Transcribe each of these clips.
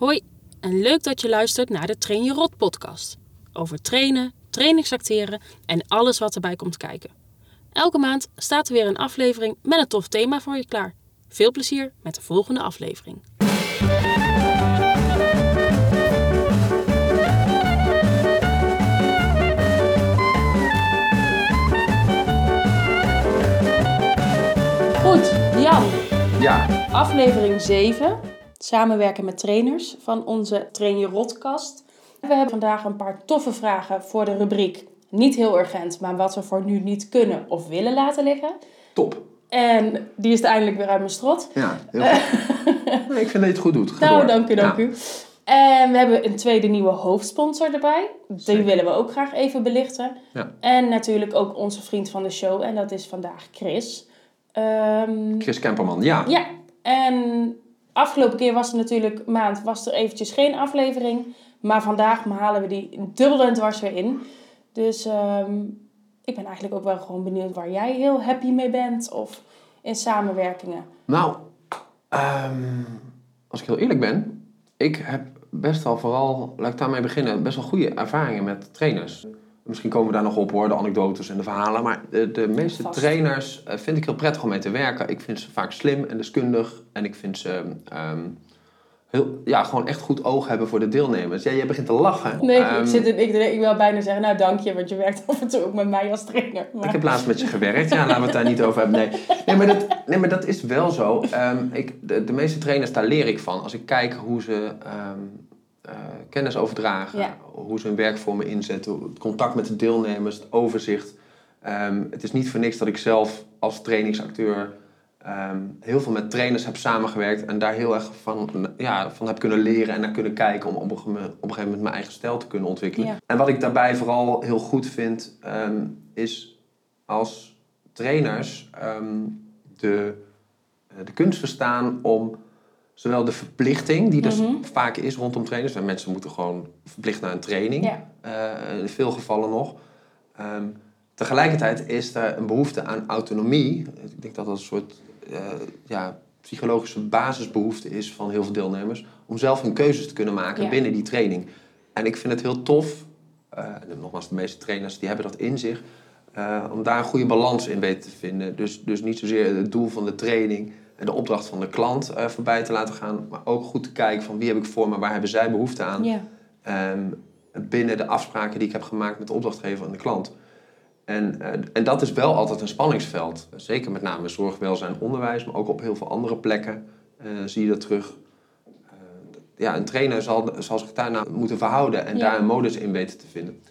Hoi en leuk dat je luistert naar de Train Je Rot podcast. Over trainen, trainingsacteren en alles wat erbij komt kijken. Elke maand staat er weer een aflevering met een tof thema voor je klaar. Veel plezier met de volgende aflevering. Goed, Jan. Ja, Aflevering 7. Samenwerken met trainers van onze Train Je Rotkast. We hebben vandaag een paar toffe vragen voor de rubriek. Niet heel urgent, maar wat we voor nu niet kunnen of willen laten liggen. top. En die is eindelijk weer uit mijn strot. Ja, heel goed. Ik vind dat je het goed doet. Ga Nou, door. dank u, dank Ja. u. En we hebben een tweede nieuwe hoofdsponsor erbij. Die Zeker. willen we ook graag even belichten. Ja. En natuurlijk ook onze vriend van de show. En dat is vandaag Chris. Ehm, Chris Kemperman, ja. Ja, en afgelopen keer was er natuurlijk maand was er eventjes geen aflevering. Maar vandaag halen we die dubbel en dwars weer in. Dus ehm, ik ben eigenlijk ook wel gewoon benieuwd waar jij heel happy mee bent. Of in samenwerkingen. Nou, ehm, als ik heel eerlijk ben, ik heb best wel vooral, laat ik daarmee beginnen, best wel goede ervaringen met trainers. Misschien komen we daar nog op hoor, de anekdotes en de verhalen. Maar de, de meeste Vast. trainers eh, vind ik heel prettig om mee te werken. Ik vind ze vaak slim en deskundig. En ik vind ze ehm, heel, ja, gewoon echt goed oog hebben voor de deelnemers. Ja, jij begint te lachen. Nee, Ehm, ik, zit in, ik, ik wil bijna zeggen, nou dank je, want je werkt af en toe ook met mij als trainer. Maar, Ik heb laatst met je gewerkt. Ja, laten we het daar niet over hebben. Nee, nee, maar, dat, nee maar dat is wel zo. Ehm, ik, de, de meeste trainers, daar leer ik van. Als ik kijk hoe ze eh, kennis overdragen. Ja. Hoe ze hun werkvormen inzetten. Het contact met de deelnemers. Het overzicht. Ehm, het is niet voor niks dat ik zelf als trainingsacteur... ehm, heel veel met trainers heb samengewerkt. En daar heel erg van, ja, van heb kunnen leren. En naar kunnen kijken. Om op een, geme- op een gegeven moment mijn eigen stijl te kunnen ontwikkelen. Ja. En wat ik daarbij vooral heel goed vind... ehm, is als trainers de, eh, de kunst verstaan om zowel de verplichting, die er Mhm. vaak is rondom trainers, en mensen moeten gewoon verplicht naar een training, eh, in veel gevallen nog. Ehm, tegelijkertijd is er een behoefte aan autonomie. Ik denk dat dat een soort eh, ja, psychologische basisbehoefte is van heel veel deelnemers, om zelf hun keuzes te kunnen maken binnen die training. En ik vind het heel tof, eh, en nogmaals, de meeste trainers die hebben dat in zich, om daar een goede balans in weten te vinden. Dus, dus niet zozeer het doel van de training de opdracht van de klant eh, voorbij te laten gaan, maar ook goed te kijken van wie heb ik voor me, waar hebben zij behoefte aan. ja. Ehm, binnen de afspraken die ik heb gemaakt met de opdrachtgever en de klant. En, eh, en dat is wel altijd een spanningsveld. Zeker met name zorg, welzijn, onderwijs, maar ook op heel veel andere plekken eh, zie je dat terug. Ja, een trainer zal, zal zich daarna moeten verhouden en daar een modus in weten te vinden.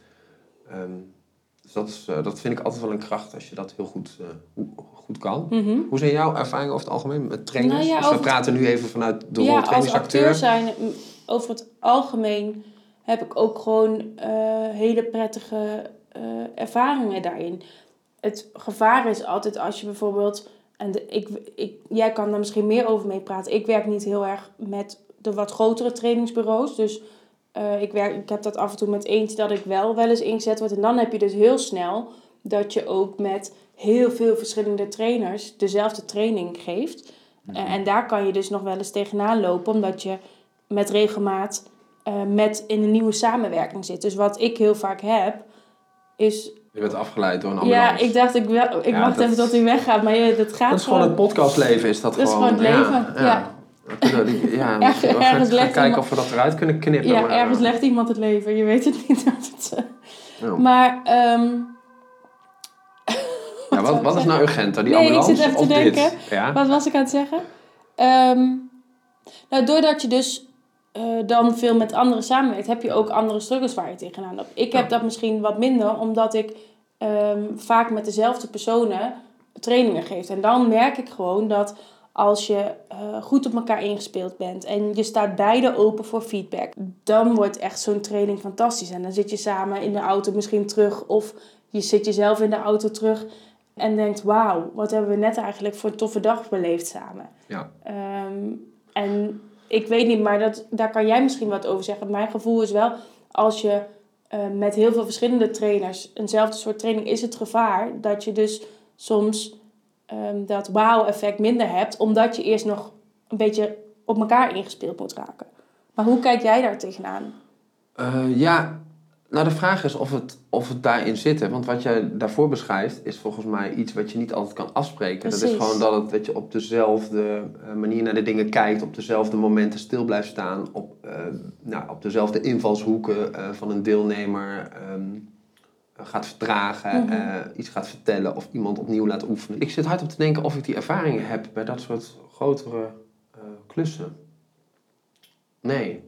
Ehm, dus dat, is, eh, dat vind ik altijd wel een kracht als je dat heel goed, eh, goed kan. Mhm. Hoe zijn jouw ervaringen over het algemeen met trainers? Nou ja, dus we praten nu even vanuit de rol als trainingsacteur. acteur zijn, over het algemeen heb ik ook gewoon eh, hele prettige ervaringen daarin. Het gevaar is altijd als je bijvoorbeeld, en de, ik, ik, jij kan daar misschien meer over mee praten. Ik werk niet heel erg met de wat grotere trainingsbureaus. Dus eh, ik, werk, ik heb dat af en toe met eentje dat ik wel wel eens ingezet word. En dan heb je dus heel snel dat je ook met heel veel verschillende trainers dezelfde training geeft. Eh, en daar kan je dus nog wel eens tegenaan lopen, omdat je met regelmaat eh, met in een nieuwe samenwerking zit. Dus wat ik heel vaak heb, is... Je bent afgeleid door een Ja, ambulance. ik dacht, ik, wel, ik Ja, wacht dat- even tot hij weggaat, maar je, dat gaat Dat is gewoon het podcastleven, is dat, Dat is gewoon. gewoon het leven, ja. Kunnen ja, Ergens- we gaan kijken iemand- of we dat eruit kunnen knippen. Ja, maar, ergens eh, legt iemand het leven. Je weet het niet. Het, eh, ja. Maar, ehm, Ja, wat, wat is nou urgenter, die Nee, ik ambulance zit even te dit? denken. Ja? wat was ik aan het zeggen? Ehm, nou, doordat je dus eh, dan veel met anderen samenwerkt, heb je ook andere struggles waar je tegenaan loopt. Ik heb dat misschien wat minder, omdat ik ehm, vaak met dezelfde personen trainingen geef. En dan merk ik gewoon dat als je eh, goed op elkaar ingespeeld bent en je staat beide open voor feedback, dan wordt echt zo'n training fantastisch. En dan zit je samen in de auto misschien terug of je zit jezelf in de auto terug en denkt, wauw, wat hebben we net eigenlijk voor een toffe dag beleefd samen. Ja. Ehm, en ik weet niet, maar dat, daar kan jij misschien wat over zeggen. Mijn gevoel is wel, als je eh, met heel veel verschillende trainers eenzelfde soort training, is het gevaar dat je dus soms ehm, dat wauw-effect minder hebt, omdat je eerst nog een beetje op elkaar ingespeeld moet raken. Maar hoe kijk jij daar tegenaan? Uh, ja, nou de vraag is of het, of het daarin zit. Hè? Want wat jij daarvoor beschrijft is volgens mij iets wat je niet altijd kan afspreken. Dat is gewoon dat, het, dat je op dezelfde eh, manier naar de dingen kijkt, op dezelfde momenten stil blijft staan, op, uh, nou, op dezelfde invalshoeken van een deelnemer. Um, gaat vertragen, mhm. iets gaat vertellen of iemand opnieuw laat oefenen. Ik zit hard op te denken of ik die ervaringen heb bij dat soort grotere klussen. Nee.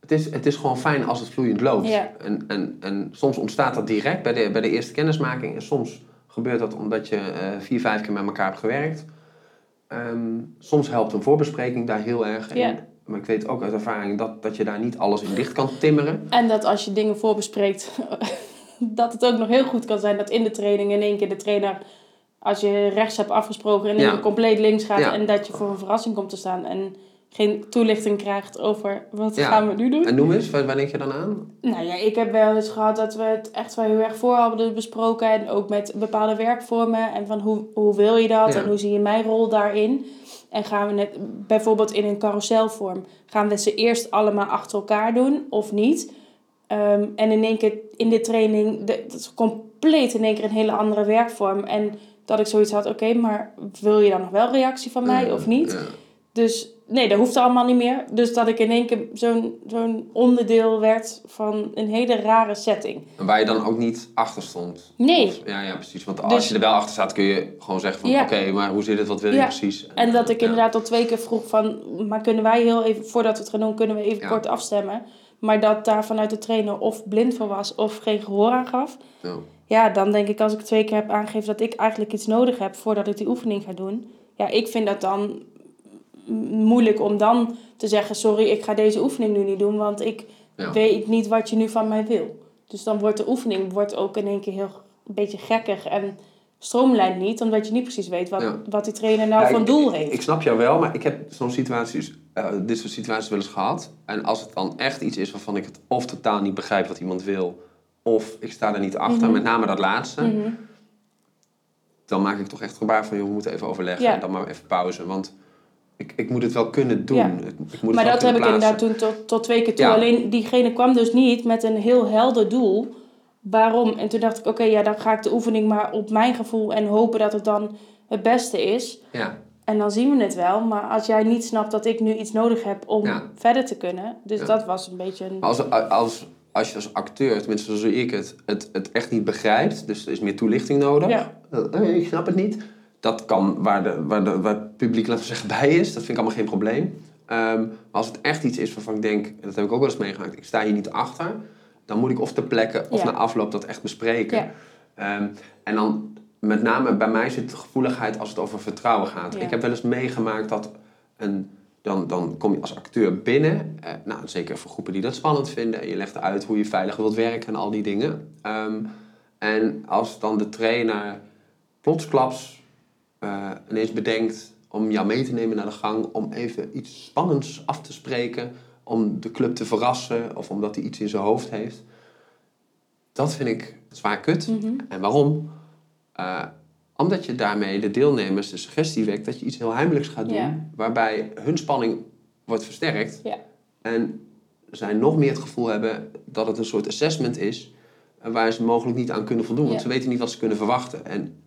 Het is, het is gewoon fijn als het vloeiend loopt. En, en, en soms ontstaat dat direct bij de, bij de eerste kennismaking. En soms gebeurt dat omdat je uh, vier, vijf keer met elkaar hebt gewerkt. Ehm, soms helpt een voorbespreking daar heel erg. in. Maar ik weet ook uit ervaring dat, dat je daar niet alles in dicht kan timmeren. En dat als je dingen voorbespreekt, dat het ook nog heel goed kan zijn dat in de training in één keer de trainer, als je rechts hebt afgesproken, in één keer compleet links gaat en dat je voor een verrassing komt te staan. En geen toelichting krijgt over wat gaan we nu doen. En noem eens, waar, waar denk je dan aan? Nou ja, ik heb wel eens gehad dat we het echt wel heel erg voor hadden besproken. En ook met bepaalde werkvormen. En van hoe, hoe wil je dat? En hoe zie je mijn rol daarin? En gaan we net bijvoorbeeld in een carouselvorm, gaan we ze eerst allemaal achter elkaar doen of niet? Ehm, en in één keer in de training, de, dat is compleet in één keer een hele andere werkvorm. En dat ik zoiets had, oké, maar wil je dan nog wel reactie van mij of niet? Dus nee, dat hoeft allemaal niet meer. Dus dat ik in één keer zo'n zo'n onderdeel werd van een hele rare setting. En waar je dan ook niet achter stond? Nee. ja, ja, precies. Want als dus- je er wel achter staat, kun je gewoon zeggen van... Oké, maar hoe zit het? Wat wil je precies? En, dat ik inderdaad al twee keer vroeg van... Maar kunnen wij heel even, voordat we het gaan doen, kunnen we even kort afstemmen? Maar dat daar vanuit de trainer of blind voor was of geen gehoor aan gaf. Ja. ja, dan denk ik als ik twee keer heb aangegeven dat ik eigenlijk iets nodig heb voordat ik die oefening ga doen. Ja, ik vind dat dan moeilijk om dan te zeggen: Sorry, ik ga deze oefening nu niet doen, want ik weet niet wat je nu van mij wil. Dus dan wordt de oefening wordt ook in één keer heel een beetje gekkig en stroomlijnt niet, omdat je niet precies weet wat, wat die trainer nou van doel heeft. Ik snap jou wel, maar ik heb zo'n situaties, uh, dit soort situaties wel eens gehad. En als het dan echt iets is waarvan ik het of totaal niet begrijp wat iemand wil, of ik sta er niet achter, mhm. met name dat laatste. Mhm. Dan maak ik toch echt gebaar van, joh, we moeten even overleggen en dan maar even pauze. Want ik, ik moet het wel kunnen doen. Ja. Ik moet maar dat heb ik inderdaad toen tot, tot twee keer toe. Alleen diegene kwam dus niet met een heel helder doel. Waarom? En toen dacht ik, oké, ja, dan ga ik de oefening maar op mijn gevoel en hopen dat het dan het beste is. Ja. En dan zien we het wel. Maar als jij niet snapt dat ik nu iets nodig heb om verder te kunnen. Dus dat was een beetje een... Als, als, als je als acteur, tenminste zoals ik het, het, het echt niet begrijpt. Dus er is meer toelichting nodig. Ja. Uh, ik snap het niet dat kan waar, de, waar, de, waar het publiek, laten we zeggen, bij is. Dat vind ik allemaal geen probleem. Ehm, maar als het echt iets is waarvan ik denk, en dat heb ik ook wel eens meegemaakt, ik sta hier niet achter, dan moet ik of ter plekke of na afloop dat echt bespreken. Ehm, en dan met name bij mij zit de gevoeligheid als het over vertrouwen gaat. Ik heb wel eens meegemaakt dat een, dan, dan kom je als acteur binnen, eh, nou, zeker voor groepen die dat spannend vinden, en je legt uit hoe je veilig wilt werken en al die dingen. Um, en als dan de trainer plotsklaps uh, ineens bedenkt om jou mee te nemen naar de gang, om even iets spannends af te spreken, om de club te verrassen of omdat hij iets in zijn hoofd heeft. Dat vind ik zwaar kut. Mhm. En waarom? Uh, omdat je daarmee de deelnemers de suggestie wekt dat je iets heel heimelijks gaat doen, waarbij hun spanning wordt versterkt. En zij nog meer het gevoel hebben dat het een soort assessment is waar ze mogelijk niet aan kunnen voldoen. Want ze weten niet wat ze kunnen verwachten. En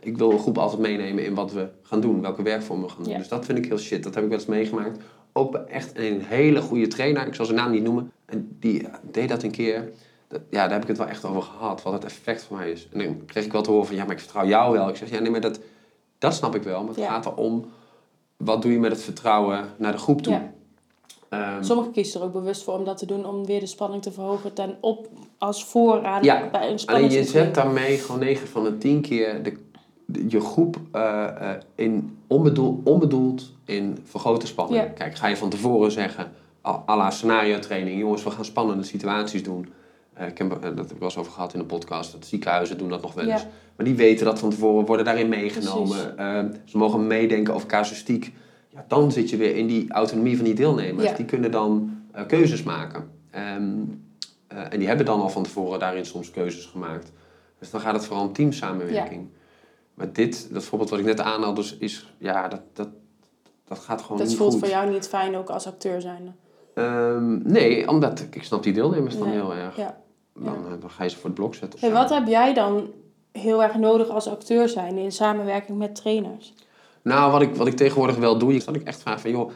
ik wil een groep altijd meenemen in wat we gaan doen, welke werkvormen we gaan doen. Dus dat vind ik heel shit. Dat heb ik wel eens meegemaakt. Ook echt een hele goede trainer, ik zal zijn naam niet noemen, en die deed dat een keer. Ja, daar heb ik het wel echt over gehad, wat het effect voor mij is. En dan kreeg ik wel te horen van, ja, maar ik vertrouw jou wel. Ik zeg, ja, nee, maar dat, dat snap ik wel. Maar het gaat erom, wat doe je met het vertrouwen naar de groep toe? Ja. Um, Sommigen kiezen er ook bewust voor om dat te doen, om weer de spanning te verhogen ten op als vooraan ja, bij een spanning. Alleen je zet daarmee gewoon 9 van de 10 keer de je groep uh, in onbedoeld, onbedoeld in vergrote spanning. Kijk, ga je van tevoren zeggen, à la scenario training, jongens, we gaan spannende situaties doen. Uh, ik heb, dat heb ik wel eens over gehad in de podcast, dat ziekenhuizen doen dat nog wel eens. Maar die weten dat van tevoren, worden daarin meegenomen. ze mogen meedenken over casuïstiek. Ja, dan zit je weer in die autonomie van die deelnemers. Die kunnen dan keuzes maken. Um, en die hebben dan al van tevoren daarin soms keuzes gemaakt. Dus dan gaat het vooral om teamsamenwerking. Maar dit, dat voorbeeld wat ik net aanhaalde, dus is, ja, dat, dat, dat gaat gewoon dat niet voelt voor jou niet fijn ook als acteur zijn? Ehm, nee, omdat ik snap die deelnemers dan heel erg. Ja. Dan, eh, dan ga je ze voor het blok zetten. Hey, zo. wat heb jij dan heel erg nodig als acteur zijn in samenwerking met trainers? Nou, wat ik, wat ik tegenwoordig wel doe, is dat ik echt vraag van, joh,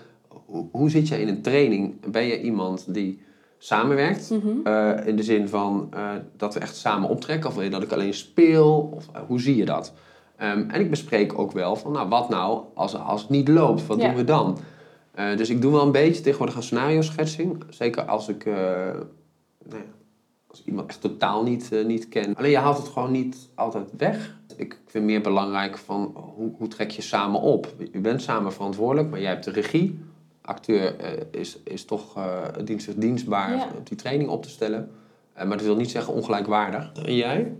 hoe, hoe zit je in een training? Ben je iemand die samenwerkt? Mhm. Eh, in de zin van eh, dat we echt samen optrekken? Of wil je dat ik alleen speel? Of hoe zie je dat? Ehm, en ik bespreek ook wel van, nou, wat nou als, als het niet loopt? Wat Ja. doen we dan? Dus ik doe wel een beetje tegenwoordig een scenario schetsing. Zeker als ik, nou ja, als iemand echt totaal niet, eh, niet ken. Alleen je haalt het gewoon niet altijd weg. Ik vind meer belangrijk van hoe, hoe trek je samen op. Je bent samen verantwoordelijk, maar jij hebt de regie. Acteur eh, is, is toch eh dienst, dienstbaar Ja. om die training op te stellen. Maar dat wil niet zeggen ongelijkwaardig. En jij?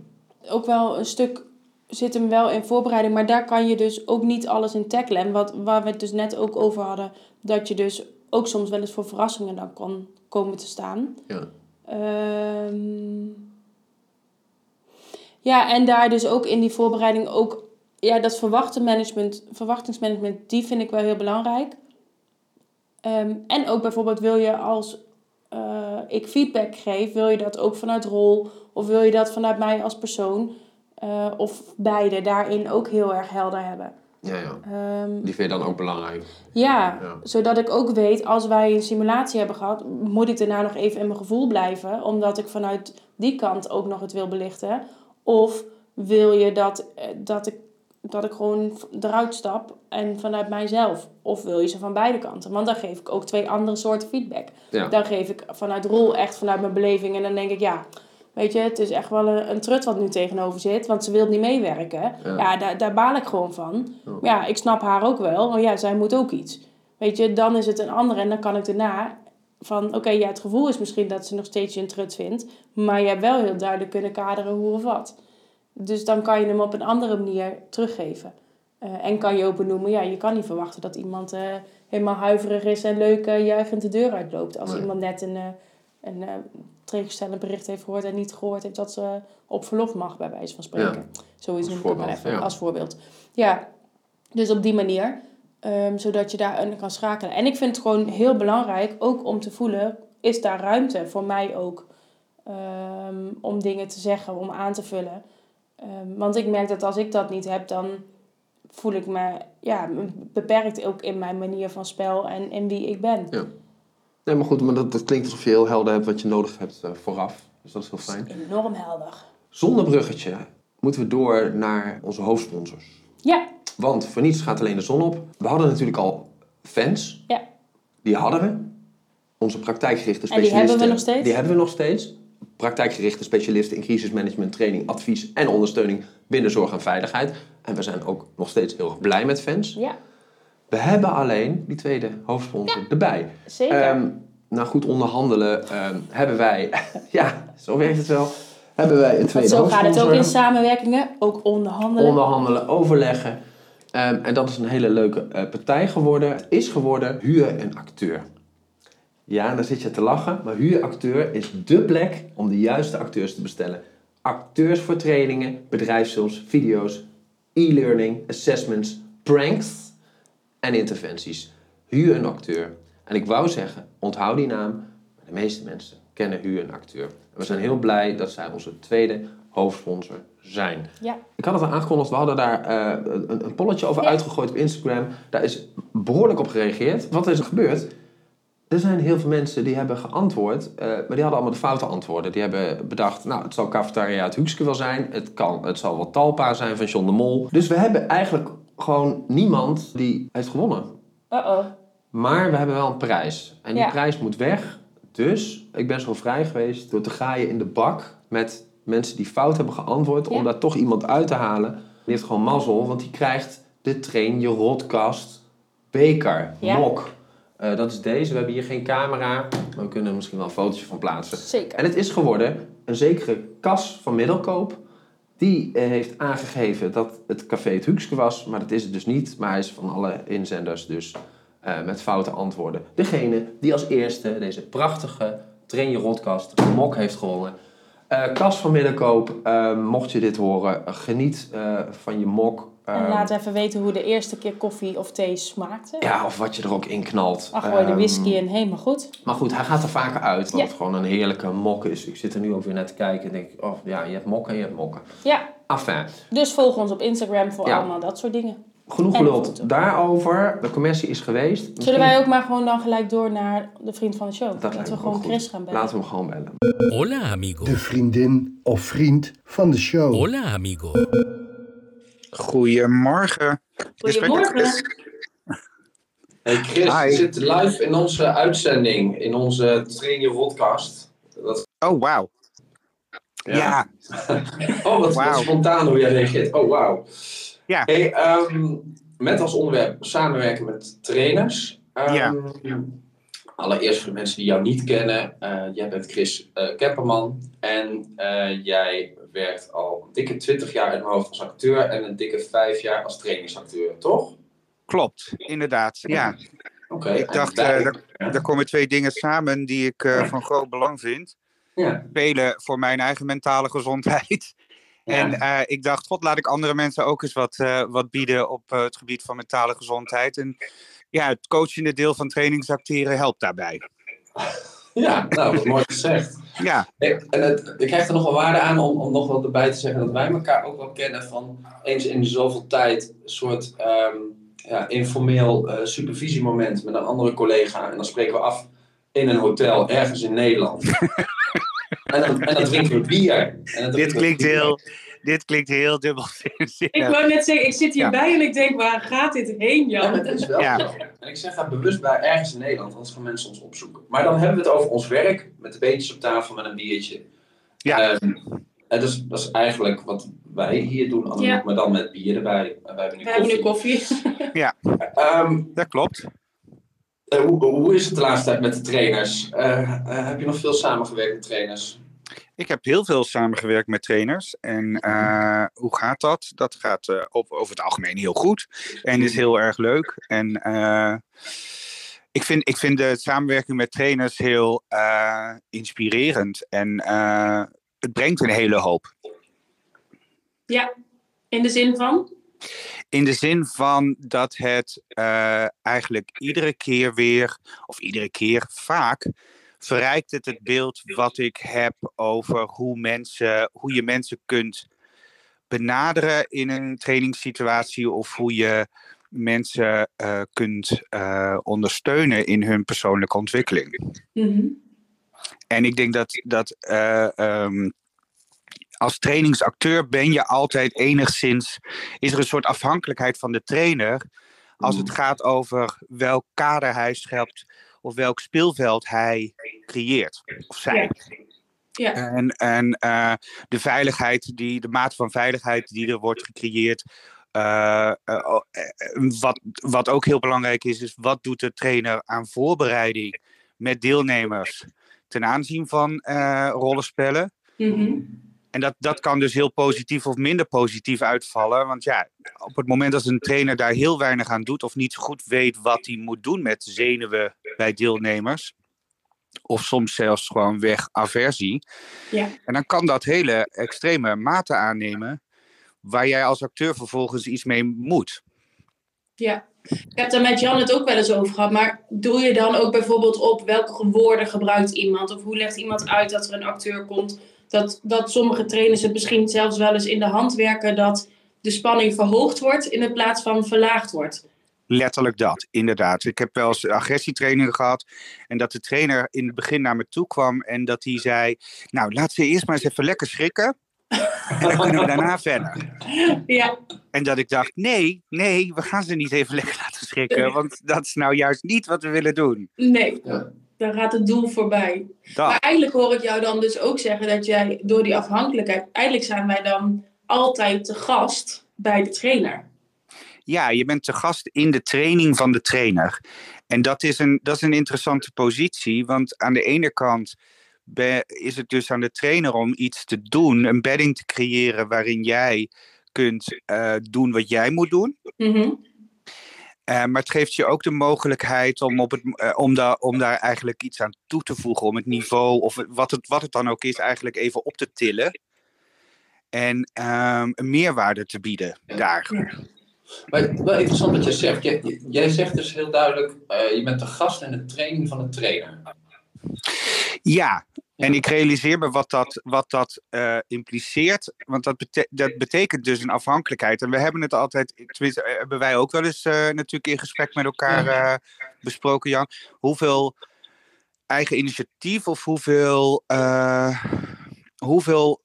Ook wel een stuk zit hem wel in voorbereiding, maar daar kan je dus ook niet alles in tackelen. En wat, waar we het dus net ook over hadden, dat je dus ook soms wel eens voor verrassingen dan kan komen te staan. Ja. Ehm, ja, en daar dus ook in die voorbereiding ook... Ja, dat verwachtenmanagement, verwachtingsmanagement, die vind ik wel heel belangrijk. Ehm, en ook bijvoorbeeld wil je als eh, ik feedback geef, wil je dat ook vanuit rol... of wil je dat vanuit mij als persoon... eh, of beide daarin ook heel erg helder hebben. Ja, ja. Ehm, Die vind je dan ook belangrijk. ja, Ja. zodat ik ook weet, als wij een simulatie hebben gehad, moet ik daarna nog even in mijn gevoel blijven, omdat ik vanuit die kant ook nog het wil belichten. Of wil je dat, eh, dat, ik, dat ik gewoon eruit stap en vanuit mijzelf? Of wil je ze van beide kanten? Want dan geef ik ook twee andere soorten feedback. Ja. Dan geef ik vanuit rol echt vanuit mijn beleving en dan denk ik, ja, weet je, het is echt wel een, een trut wat nu tegenover zit, want ze wil niet meewerken. Ja. Ja, daar, daar baal ik gewoon van. Ja. Maar ja, ik snap haar ook wel, maar ja, zij moet ook iets. Weet je, dan is het een andere en dan kan ik daarna van, oké, ja, het gevoel is misschien dat ze nog steeds je een trut vindt, maar je hebt wel heel duidelijk kunnen kaderen hoe of wat. Dus dan kan je hem op een andere manier teruggeven. Eh, en kan je ook benoemen, ja, je kan niet verwachten dat iemand eh, helemaal huiverig is en leuk uh, juichend de deur uitloopt. Als Nee. iemand net een, eh, een eh, tegenstellend bericht heeft gehoord en niet gehoord heeft dat ze op verlof mag, bij wijze van spreken. Zoiets noem ik het maar even, ja. als voorbeeld. Ja, dus op die manier, ehm, zodat je daarin kan schakelen. En ik vind het gewoon heel belangrijk, ook om te voelen, is daar ruimte voor mij ook ehm, om dingen te zeggen, om aan te vullen. Ehm, want ik merk dat als ik dat niet heb, dan voel ik me ja, beperkt ook in mijn manier van spel en in wie ik ben. Nee, maar goed, maar dat, dat klinkt alsof je heel helder hebt wat je nodig hebt eh, vooraf. Dus dat is heel fijn. Enorm helder. Zonder bruggetje moeten we door naar onze hoofdsponsors. Ja, Want voor niets gaat alleen de zon op. We hadden natuurlijk al fans. Ja. Die hadden we. Onze praktijkgerichte En die specialisten. hebben we nog steeds? Die hebben we nog steeds. Praktijkgerichte specialisten in crisismanagement, training, advies en ondersteuning binnen zorg en veiligheid. En we zijn ook nog steeds heel erg blij met fans. ja We hebben alleen die tweede hoofdsponsor erbij. zeker. Ehm nou goed onderhandelen ehm, hebben wij, ja, zo werkt het wel, hebben wij een Want tweede zo gaat het ook in samenwerkingen, ook onderhandelen. Onderhandelen, overleggen. Ehm, en dat is een hele leuke eh, partij geworden. Het is geworden huur een acteur. Ja, dan zit je te lachen, maar huuracteur is dé plek om de juiste acteurs te bestellen. Acteurs voor trainingen, bedrijfsfilms, video's, e-learning, assessments, pranks en interventies. Huur een acteur. En ik wou zeggen, onthoud die naam. maar De meeste mensen kennen Huur een acteur. En we zijn heel blij dat zij onze tweede hoofdsponsor zijn. Ja, Ik had het al aangekondigd, we hadden daar eh, een, een polletje over Ja. uitgegooid op Instagram. Daar is behoorlijk op gereageerd. Wat is er gebeurd? Er zijn heel veel mensen die hebben geantwoord, eh, maar die hadden allemaal de foute antwoorden. Die hebben bedacht, nou, het zal cafetaria het Hoekske wel zijn. Het, kan, het zal wel Talpa zijn van John de Mol. Dus we hebben eigenlijk gewoon niemand die heeft gewonnen. uh-oh. Maar we hebben wel een prijs. En die Ja. prijs moet weg. Dus ik ben zo vrij geweest door te graaien in de bak met mensen die fout hebben geantwoord. Om daar toch iemand uit te halen. Die heeft gewoon mazzel, want die krijgt de Train Je Rodcast beker, Ja. mok. Eh, dat is deze. We hebben hier geen camera. Maar we kunnen er misschien wel een fotootje van plaatsen. Zeker. En het is geworden een zekere Cas van Middelkoop. Die eh, heeft aangegeven dat het café het Huukske was. Maar dat is het dus niet. Maar hij is van alle inzenders dus eh, met foute antwoorden. Degene die als eerste deze prachtige Train Je Rodcast mok heeft gewonnen. Eh Cas van Middelkoop, eh, mocht je dit horen, geniet eh, van je mok. En Ehm, laat even weten hoe de eerste keer koffie of thee smaakte. ja, of wat je er ook in knalt. Ach, gooi de Ehm, whisky in, helemaal goed. Maar goed, hij gaat er vaker uit, wat Ja. het gewoon een heerlijke mok is. Ik zit er nu ook weer naar te kijken en denk, oh ja, je hebt mokken en je hebt mokken. Ja, Enfin, dus volg ons op Instagram voor Ja. allemaal dat soort dingen. genoeg En geluld daarover. De commissie is geweest. Zullen wij ook maar gewoon dan gelijk door naar de vriend van de show? Dat we gewoon goed. Chris gaan bellen. Laten we hem gewoon bellen. Hola amigo. De vriendin of vriend van de show. Hola amigo. Goedemorgen. Goedemorgen. Chris. Hey Chris, Hi. je zit live in onze uitzending, in onze Train Your podcast. Dat, Oh, wauw. Ja. Oh, wat, spontaan hoe jij reageert. Oh, wauw. Ja. Hey, ehm, met als onderwerp samenwerken met trainers. Ehm, Ja. Allereerst voor de mensen die jou niet kennen. eh, jij bent Chris eh Kepperman. En eh, jij werkt al een dikke 20 jaar in mijn hoofd als acteur. En een dikke 5 jaar als trainingsacteur, toch? Klopt, inderdaad. Ja, Oké. ik dacht, eh, daar, daar komen twee dingen samen die ik eh, van groot belang vind. ja. Spelen voor mijn eigen mentale gezondheid. Ja. En eh, ik dacht, god, laat ik andere mensen ook eens wat, eh, wat bieden op het gebied van mentale gezondheid. En ja, het coachende deel van trainingsacteren helpt daarbij. Ja, nou, wat mooi gezegd. Ja, Ik, en het, ik hecht er nog wel waarde aan om, om nog wat erbij te zeggen dat wij elkaar ook wel kennen van eens in zoveel tijd een soort ehm, ja, informeel eh, supervisiemoment met een andere collega. En dan spreken we af in een hotel ergens in Nederland. en, dan, en dan drinken we bier. En dan dit klinkt bier. heel, dit klinkt heel dubbelzinnig. Ik wou net zeggen, ik zit hierbij en ik denk, waar gaat dit heen, Ja, Jan? het is wel Ja. zo. En ik zeg daar bewust bij ergens in Nederland, anders gaan mensen ons opzoeken. Maar dan hebben we het over ons werk, met de beentjes op tafel met een biertje. Ja. Ehm, en dat, is, dat is eigenlijk wat wij hier doen, Annemiek, Ja. maar dan met bier erbij. En wij hebben nu We hebben nu koffie. koffie. Ehm, Dat klopt. eh, hoe, hoe is het de laatste tijd met de trainers? Eh, eh, heb je nog veel samengewerkt met trainers? Ik heb heel veel samengewerkt met trainers. En eh, hoe gaat dat? Dat gaat eh, op, over het algemeen heel goed. En is heel erg leuk. En eh, ik, vind, ik vind de samenwerking met trainers heel inspirerend. En het brengt een hele hoop. Ja, in de zin van? In de zin van dat het eigenlijk iedere keer weer, of iedere keer vaak, verrijkt het het beeld wat ik heb over hoe, mensen, hoe je mensen kunt benaderen in een trainingssituatie of hoe je mensen eh, kunt eh, ondersteunen in hun persoonlijke ontwikkeling. Mhm. En ik denk dat, dat eh, ehm, als trainingsacteur ben je altijd enigszins, is er een soort afhankelijkheid van de trainer als het gaat over welk kader hij schept of welk speelveld hij creëert of zij. Ja. En, en eh, de veiligheid, die, de mate van veiligheid die er wordt gecreëerd. eh, eh, oh, wat, wat ook heel belangrijk is, is wat doet de trainer aan voorbereiding met deelnemers ten aanzien van rollenspellen. Mhm. En dat, dat kan dus heel positief of minder positief uitvallen. Want ja, op het moment dat een trainer daar heel weinig aan doet of niet goed weet wat hij moet doen met zenuwen bij deelnemers, of soms zelfs gewoon weg aversie, Ja. en dan kan dat hele extreme mate aannemen, waar jij als acteur vervolgens iets mee moet. Ja, ik heb daar met Jan het ook wel eens over gehad. Maar doe je dan ook bijvoorbeeld op welke woorden gebruikt iemand? Of hoe legt iemand uit dat er een acteur komt? Dat, dat sommige trainers het misschien zelfs wel eens in de hand werken dat de spanning verhoogd wordt in de plaats van verlaagd wordt. Letterlijk dat, inderdaad. Ik heb wel eens agressietrainingen gehad. En dat de trainer in het begin naar me toe kwam. En dat hij zei: Nou, laat ze eerst maar eens even lekker schrikken. En dan kunnen we daarna verder. Ja, En dat ik dacht: Nee, nee, we gaan ze niet even lekker laten schrikken. Want dat is nou juist niet wat we willen doen. nee, Ja. Daar gaat het doel voorbij. Dat. Maar eigenlijk hoor ik jou dan dus ook zeggen dat jij door die afhankelijkheid, eigenlijk zijn wij dan altijd te gast bij de trainer. Ja, je bent te gast in de training van de trainer. En dat is een, dat is een interessante positie. Want aan de ene kant is het dus aan de trainer om iets te doen, een bedding te creëren waarin jij kunt eh, doen wat jij moet doen. Mhm. Eh, maar het geeft je ook de mogelijkheid om, op het, eh, om, daar, om daar eigenlijk iets aan toe te voegen. Om het niveau, of wat het, wat het dan ook is, eigenlijk even op te tillen. En ehm, een meerwaarde te bieden daar. Maar wel interessant wat je zegt. Jij, jij zegt dus heel duidelijk, uh, je bent de gast en de training van de trainer. Ja, en ik realiseer me wat dat, wat dat uh, impliceert. Want dat, bete dat betekent dus een afhankelijkheid. En we hebben het altijd, tenminste eh, hebben wij ook wel eens uh, natuurlijk in gesprek met elkaar uh, besproken, Jan. Hoeveel eigen initiatief of hoeveel, hoeveel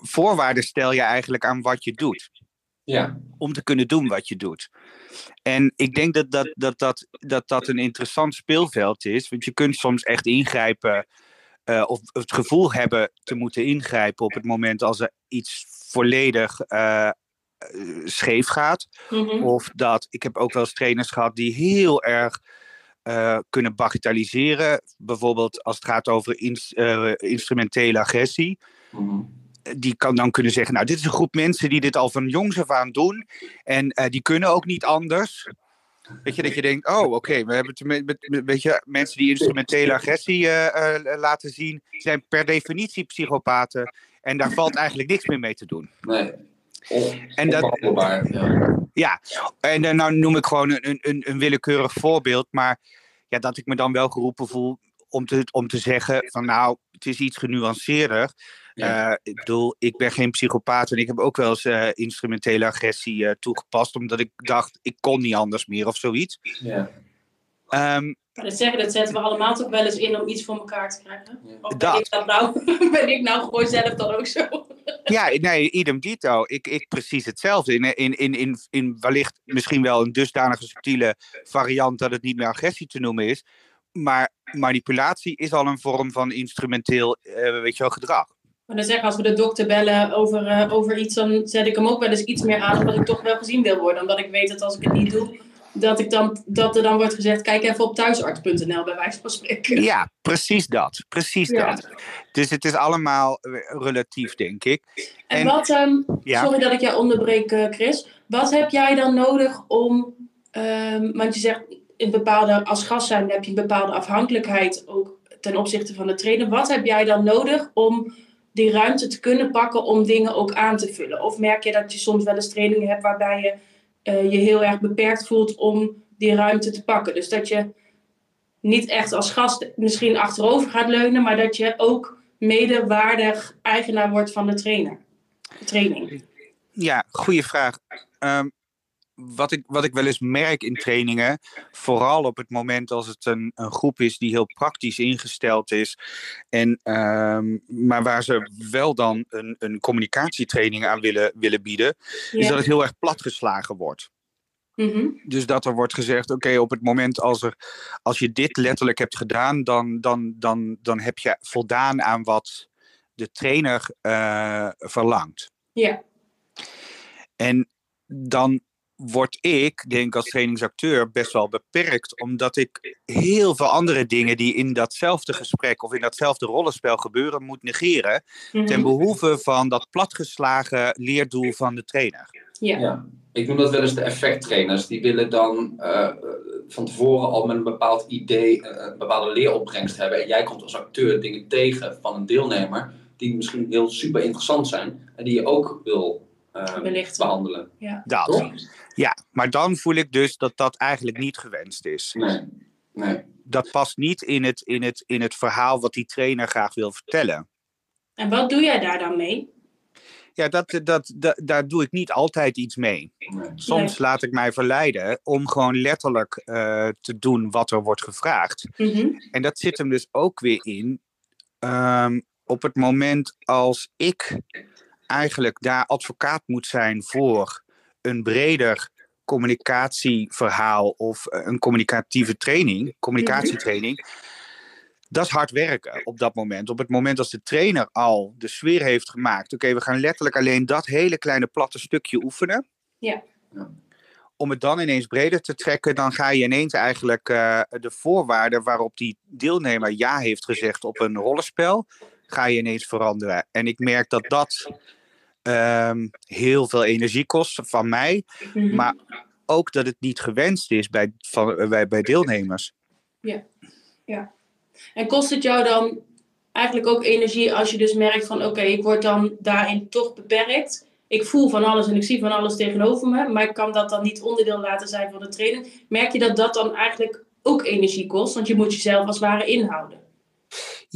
voorwaarden stel je eigenlijk aan wat je doet? Ja. Om te kunnen doen wat je doet. En ik denk dat dat, dat, dat, dat dat een interessant speelveld is. Want je kunt soms echt ingrijpen. Uh, of het gevoel hebben te moeten ingrijpen op het moment als er iets volledig uh, scheef gaat. Mhm. Mm -hmm. Of dat, ik heb ook wel eens trainers gehad die heel erg uh, kunnen bagatelliseren. Bijvoorbeeld als het gaat over ins instrumentele agressie. Mm -hmm die kan dan kunnen zeggen, nou, dit is een groep mensen die dit al van jongs af aan doen. En die kunnen ook niet anders. Weet je, dat je denkt, oh, oké, okay, we hebben het met, met, weet je, mensen die instrumentele agressie uh, uh, laten zien, zijn per definitie psychopaten. En daar valt eigenlijk niks meer mee te doen. Nee. Of, en dat, ja. ja, en dan nou noem ik gewoon een, een, een willekeurig voorbeeld, maar ja, dat ik me dan wel geroepen voel om te, om te zeggen van nou, het is iets genuanceerder. Ja. Uh, ik bedoel, ik ben geen psychopaat en ik heb ook wel eens uh, instrumentele agressie uh, toegepast, omdat ik dacht, ik kon niet anders meer of zoiets. Ja. Um, dat zeggen, dat zetten we allemaal toch wel eens in om iets voor elkaar te krijgen. Ja. Of ben Dat. ik, dat nou, ben ik nou gewoon zelf dan ook zo? ja, nee, idem dito. Ik, ik precies hetzelfde. In, in, in, in, in wellicht misschien wel een dusdanige subtiele variant dat het niet meer agressie te noemen is. Maar manipulatie is al een vorm van instrumenteel, weet je wel, gedrag. Maar dan zeg als we de dokter bellen over, uh, over iets, dan zet ik hem ook wel eens iets meer aan, omdat ik toch wel gezien wil worden. Omdat ik weet dat als ik het niet doe, dat, ik dan, dat er dan wordt gezegd, kijk even op thuisarts.nl bij wijze van spreken. Ja, precies dat. Precies Ja. dat. Dus het is allemaal eh, relatief, denk ik. En, En- wat, ehm, Ja. sorry dat ik jou onderbreek, eh, Chris. Wat heb jij dan nodig om, ehm, want je zegt in bepaalde, als gast zijn heb je een bepaalde afhankelijkheid ook ten opzichte van de trainer. Wat heb jij dan nodig om die ruimte te kunnen pakken om dingen ook aan te vullen? Of merk je dat je soms wel eens trainingen hebt waarbij je eh, je heel erg beperkt voelt om die ruimte te pakken? Dus dat je niet echt als gast misschien achterover gaat leunen, maar dat je ook medewaardig eigenaar wordt van de trainer. De training. Ja, goede vraag. Ehm, wat, ik, wat ik wel eens merk in trainingen, vooral op het moment als het een, een groep is die heel praktisch ingesteld is, en, ehm, maar waar ze wel dan een, een communicatietraining aan willen, willen bieden, is dat het heel erg platgeslagen wordt. Mhm. Dus dat er wordt gezegd, oké, op het moment als, er, als je dit letterlijk hebt gedaan, dan, dan, dan, dan heb je voldaan aan wat de trainer eh, verlangt. Ja. En dan word ik, denk ik als trainingsacteur, best wel beperkt, omdat ik heel veel andere dingen die in datzelfde gesprek of in datzelfde rollenspel gebeuren, moet negeren Mhm. ten behoeve van dat platgeslagen leerdoel van de trainer. ja. Ja. Ik noem dat wel eens de effecttrainers. Die willen dan eh, van tevoren al met een bepaald idee eh, een bepaalde leeropbrengst hebben. En jij komt als acteur dingen tegen van een deelnemer die misschien heel super interessant zijn. En die je ook wil eh, Belichten. behandelen. Dat. Toch? Ja, maar dan voel ik dus dat dat eigenlijk niet gewenst is. Nee. Nee. Dat past niet in het, in het, in het verhaal wat die trainer graag wil vertellen. En wat doe jij daar dan mee? Ja, dat, dat, dat, daar doe ik niet altijd iets mee. nee. Soms laat ik mij verleiden om gewoon letterlijk eh, te doen wat er wordt gevraagd. Mhm. En dat zit hem dus ook weer in. ehm, op het moment als ik eigenlijk daar advocaat moet zijn voor een breder communicatieverhaal of eh, een communicatieve training, communicatietraining. Dat is hard werken op dat moment. Op het moment als de trainer al de sfeer heeft gemaakt. Oké, we gaan letterlijk alleen dat hele kleine platte stukje oefenen. Ja. Ja. Om het dan ineens breder te trekken, dan ga je ineens eigenlijk eh, de voorwaarden waarop die deelnemer ja heeft gezegd op een rollenspel, ga je ineens veranderen. En ik merk dat dat ehm, heel veel energie kost van mij, Mhm. maar ook dat het niet gewenst is bij, van, eh, bij, bij deelnemers. En kost het jou dan eigenlijk ook energie als je dus merkt van oké, ik word dan daarin toch beperkt. ik voel van alles en ik zie van alles tegenover me, maar ik kan dat dan niet onderdeel laten zijn van de training. Merk je dat dat dan eigenlijk ook energie kost? Want je moet jezelf als het ware inhouden.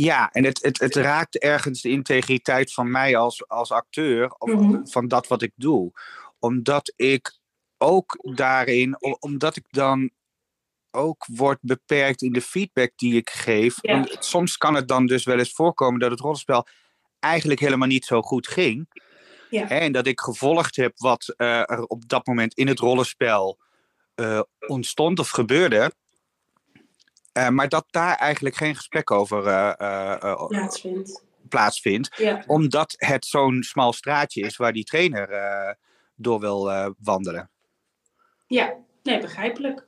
Ja, en het, het, het raakt ergens de integriteit van mij als, als acteur, Mhm. van dat wat ik doe. Omdat ik ook daarin, omdat ik dan ook word beperkt in de feedback die ik geef. Ja. Soms kan het dan dus wel eens voorkomen dat het rollenspel eigenlijk helemaal niet zo goed ging. Ja. Hè, en dat ik gevolgd heb wat eh, er op dat moment in het rollenspel eh, ontstond of gebeurde. Eh, maar dat daar eigenlijk geen gesprek over eh, eh, Plaatsvindt. plaatsvindt. Ja. Omdat het zo'n smal straatje is waar die trainer eh, door wil eh, wandelen. ja, nee, begrijpelijk.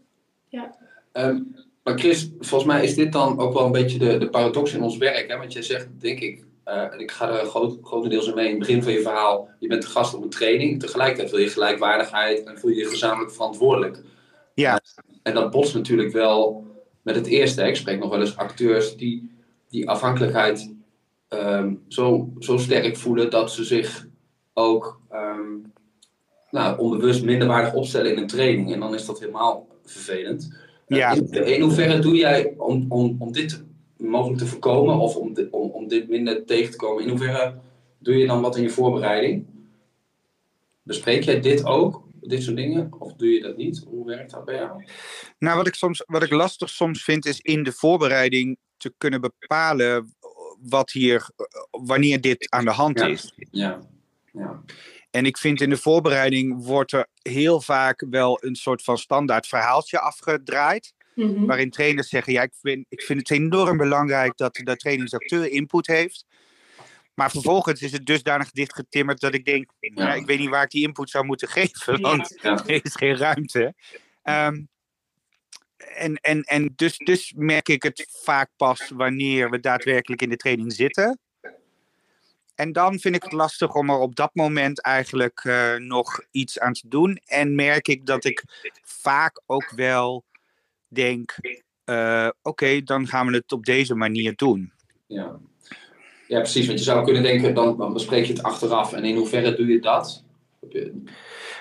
Ehm, maar Chris, volgens mij is dit dan ook wel een beetje de, de paradox in ons werk. Hè? Want je zegt, denk ik, eh, en ik ga er groot, grotendeels in mee in het begin van je verhaal. Je bent de gast op een training. Tegelijkertijd wil je gelijkwaardigheid en voel je je gezamenlijk verantwoordelijk. Ja. En dat botst natuurlijk wel met het eerste. Hè? Ik spreek nog wel eens acteurs die die afhankelijkheid ehm, zo, zo sterk voelen dat ze zich ook ehm, nou, onbewust minderwaardig opstellen in een training. En dan is dat helemaal vervelend. Eh, Ja. In, in hoeverre doe jij om, om, om dit mogelijk te voorkomen of om, om, om dit minder tegen te komen? In hoeverre doe je dan wat in je voorbereiding? Bespreek jij dit ook, dit soort dingen? Of doe je dat niet? Hoe werkt dat bij jou? Nou, wat ik, soms, wat ik lastig soms vind, is in de voorbereiding te kunnen bepalen wat hier, wanneer dit aan de hand Ja. is. Ja. ja. En ik vind in de voorbereiding wordt er heel vaak wel een soort van standaard verhaaltje afgedraaid. Mhm. Waarin trainers zeggen, ja, ik vind, ik vind het enorm belangrijk dat de trainingsacteur input heeft. Maar vervolgens is het dusdanig dichtgetimmerd dat ik denk, nou, Ja. ik weet niet waar ik die input zou moeten geven, want Ja. er is geen ruimte. Ehm, en en, en dus, dus merk ik het vaak pas wanneer we daadwerkelijk in de training zitten. En dan vind ik het lastig om er op dat moment eigenlijk eh, nog iets aan te doen. En merk ik dat ik vaak ook wel denk: eh, oké, dan gaan we het op deze manier doen. Ja. Ja, precies. Want je zou kunnen denken, dan, dan bespreek je het achteraf. En in hoeverre doe je dat? Je-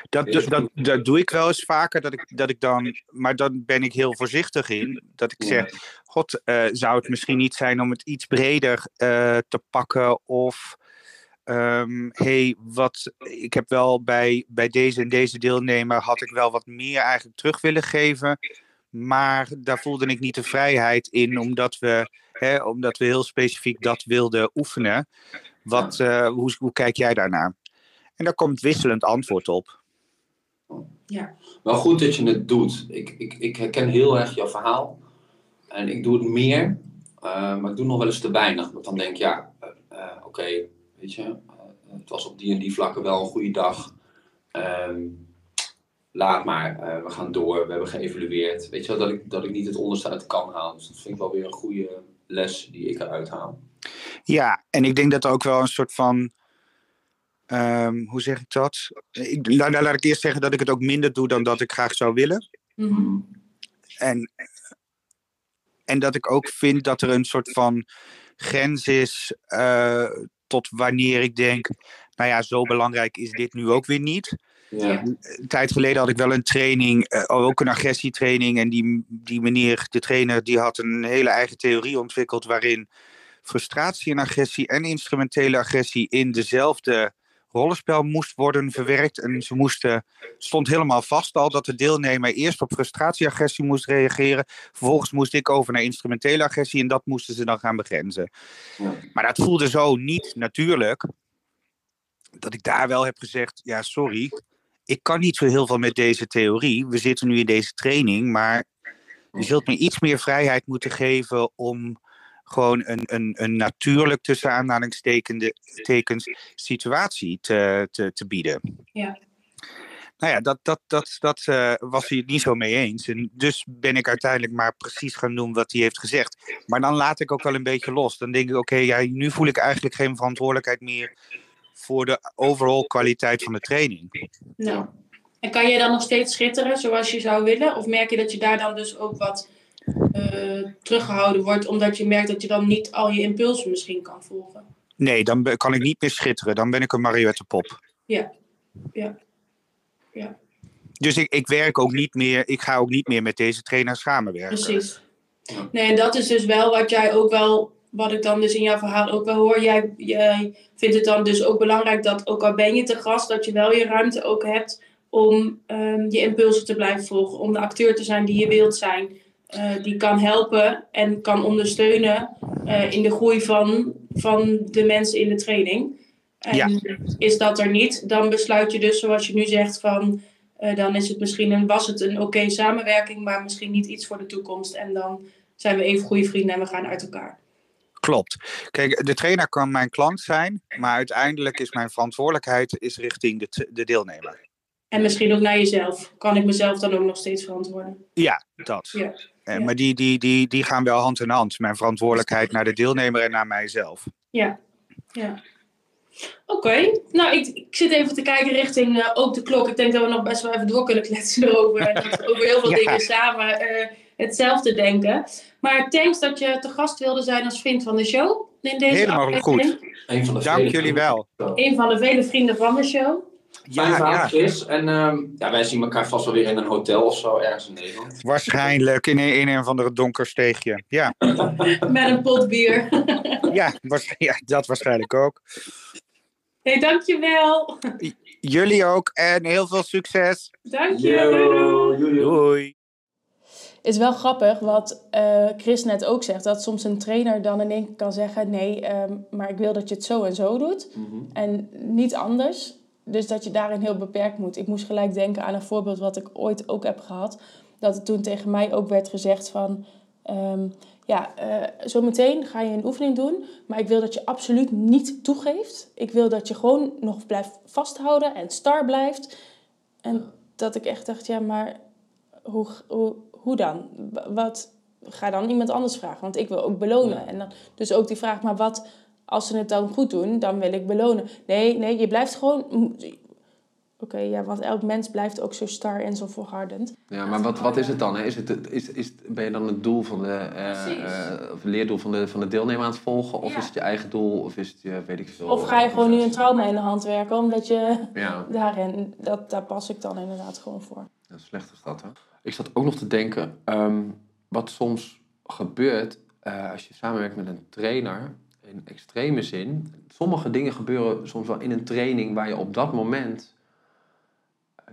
Dat, dat, dat doe ik wel eens vaker, dat ik, dat ik dan, maar dan ben ik heel voorzichtig in. Dat ik zeg: God, eh, zou het misschien niet zijn om het iets breder eh, te pakken? Of ehm, hey, wat, ik heb wel bij, bij deze en deze deelnemer had ik wel wat meer eigenlijk terug willen geven. Maar daar voelde ik niet de vrijheid in, omdat we, hè, omdat we heel specifiek dat wilden oefenen. Wat, eh, hoe, hoe kijk jij daarnaar? En daar komt wisselend antwoord op. Wel goed dat je het doet. Ik, ik, ik herken heel erg jouw verhaal. En ik doe het meer, eh, maar ik doe nog wel eens te weinig. Want dan denk ik, ja, eh, oké, weet je, het was op die en die vlakken wel een goede dag. Ehm, laat maar, we gaan door, we hebben geëvalueerd. Weet je wel, dat ik, dat ik niet het onderste uit de kan haal. Dus dat vind ik wel weer een goede les die ik eruit haal. Ja, en ik denk dat er ook wel een soort van. ehm, hoe zeg ik dat? Ik, laat, laat ik eerst zeggen dat ik het ook minder doe dan dat ik graag zou willen. Mhm. En, en dat ik ook vind dat er een soort van grens is eh, tot wanneer ik denk, nou ja, zo belangrijk is dit nu ook weer niet. Ja, Een tijd geleden had ik wel een training, eh, ook een agressietraining. En die, die meneer, de trainer, die had een hele eigen theorie ontwikkeld waarin frustratie en agressie en instrumentele agressie in dezelfde rollenspel moest worden verwerkt. En ze moesten, stond helemaal vast al dat de deelnemer eerst op frustratie-agressie moest reageren. Vervolgens moest ik over naar instrumentele agressie en dat moesten ze dan gaan begrenzen. Ja. Maar dat voelde zo niet natuurlijk. Dat ik daar wel heb gezegd, ja sorry, ik kan niet zo heel veel met deze theorie. We zitten nu in deze training, maar je zult me iets meer vrijheid moeten geven om gewoon een, een, een natuurlijk tussen aanhalingstekens tekens, situatie te, te, te bieden. Ja. Nou ja, dat, dat, dat, dat eh, was hij het niet zo mee eens. En dus ben ik uiteindelijk maar precies gaan doen wat hij heeft gezegd. Maar dan laat ik ook wel een beetje los. Dan denk ik, oké, ja, nu voel ik eigenlijk geen verantwoordelijkheid meer voor de overall kwaliteit van de training. Nou. En kan je dan nog steeds schitteren zoals je zou willen? Of merk je dat je daar dan dus ook wat eh, teruggehouden wordt, omdat je merkt dat je dan niet al je impulsen misschien kan volgen? Nee, dan kan ik niet meer schitteren. Dan ben ik een marionettepop. Ja. Ja. Dus ik, ik werk ook niet meer, ik ga ook niet meer met deze trainer samenwerken. Precies. Nee, en dat is dus wel wat jij ook wel, wat ik dan dus in jouw verhaal ook wel hoor. Jij, jij vindt het dan dus ook belangrijk dat, ook al ben je te gast, dat je wel je ruimte ook hebt om ehm, je impulsen te blijven volgen. Om de acteur te zijn die je wilt zijn. eh, die kan helpen en kan ondersteunen eh, in de groei van, van de mensen in de training. En Ja. is dat er niet, dan besluit je dus, zoals je nu zegt, van eh, dan is het misschien een, was het een oké samenwerking, maar misschien niet iets voor de toekomst. En dan zijn we even goede vrienden en we gaan uit elkaar. Klopt. Kijk, de trainer kan mijn klant zijn, maar uiteindelijk is mijn verantwoordelijkheid is richting de, de deelnemer. En misschien ook naar jezelf. Kan ik mezelf dan ook nog steeds verantwoorden? Ja, dat. Ja. Eh, Ja. Maar die, die, die, die gaan wel hand in hand. Mijn verantwoordelijkheid naar de deelnemer en naar mijzelf. Ja. ja. Oké, nou ik, ik zit even te kijken richting eh, ook de klok. Ik denk dat we nog best wel even door kunnen kletsen erover. En dat over heel veel Ja. dingen samen eh, hetzelfde denken. Maar thanks dat je te gast wilde zijn als vriend van de show. In deze Helemaal aflevering. Een van de Dank vele jullie wel. Een van de vele vrienden van de show. Fijn Ja, verhaal, ja. Chris. En ehm, ja, wij zien elkaar vast wel weer in een hotel of zo ergens in Nederland. Waarschijnlijk in een, in een of andere donker steegje. Ja, Met een pot bier. ja, ja, dat waarschijnlijk ook. hey, dankjewel. Jullie ook en heel veel succes. Dank je. Doei, doei. Doei. Is wel grappig wat eh, Chris net ook zegt. Dat soms een trainer dan in één keer kan zeggen... nee, ehm, maar ik wil dat je het zo en zo doet. En niet anders. Dus dat je daarin heel beperkt moet. Ik moest gelijk denken aan een voorbeeld wat ik ooit ook heb gehad. Dat het toen tegen mij ook werd gezegd van... ehm, ja, eh, zometeen ga je een oefening doen... maar ik wil dat je absoluut niet toegeeft. Ik wil dat je gewoon nog blijft vasthouden en star blijft. En dat ik echt dacht, ja, maar hoe, hoe, hoe dan? Wat, ga dan iemand anders vragen, want ik wil ook belonen. En dan, dus ook die vraag, maar wat als ze het dan goed doen, dan wil ik belonen. Nee, nee, je blijft gewoon... Oké, ja, want elk mens blijft ook zo star en zo volhardend. Ja, maar wat, wat is het dan? Hè? Is het, is, is, ben je dan het doel van de, eh, eh, of leerdoel van de, van de deelnemer aan het volgen? Of Ja. is het je eigen doel? Of is het je, weet ik veel... Of ga je gewoon nu een trauma in de hand werken, omdat je Ja, daarin... Dat, daar pas ik dan inderdaad gewoon voor. ja, slecht is dat, hè? Ik zat ook nog te denken, ehm, wat soms gebeurt eh, als je samenwerkt met een trainer, in extreme zin. Sommige dingen gebeuren soms wel in een training waar je op dat moment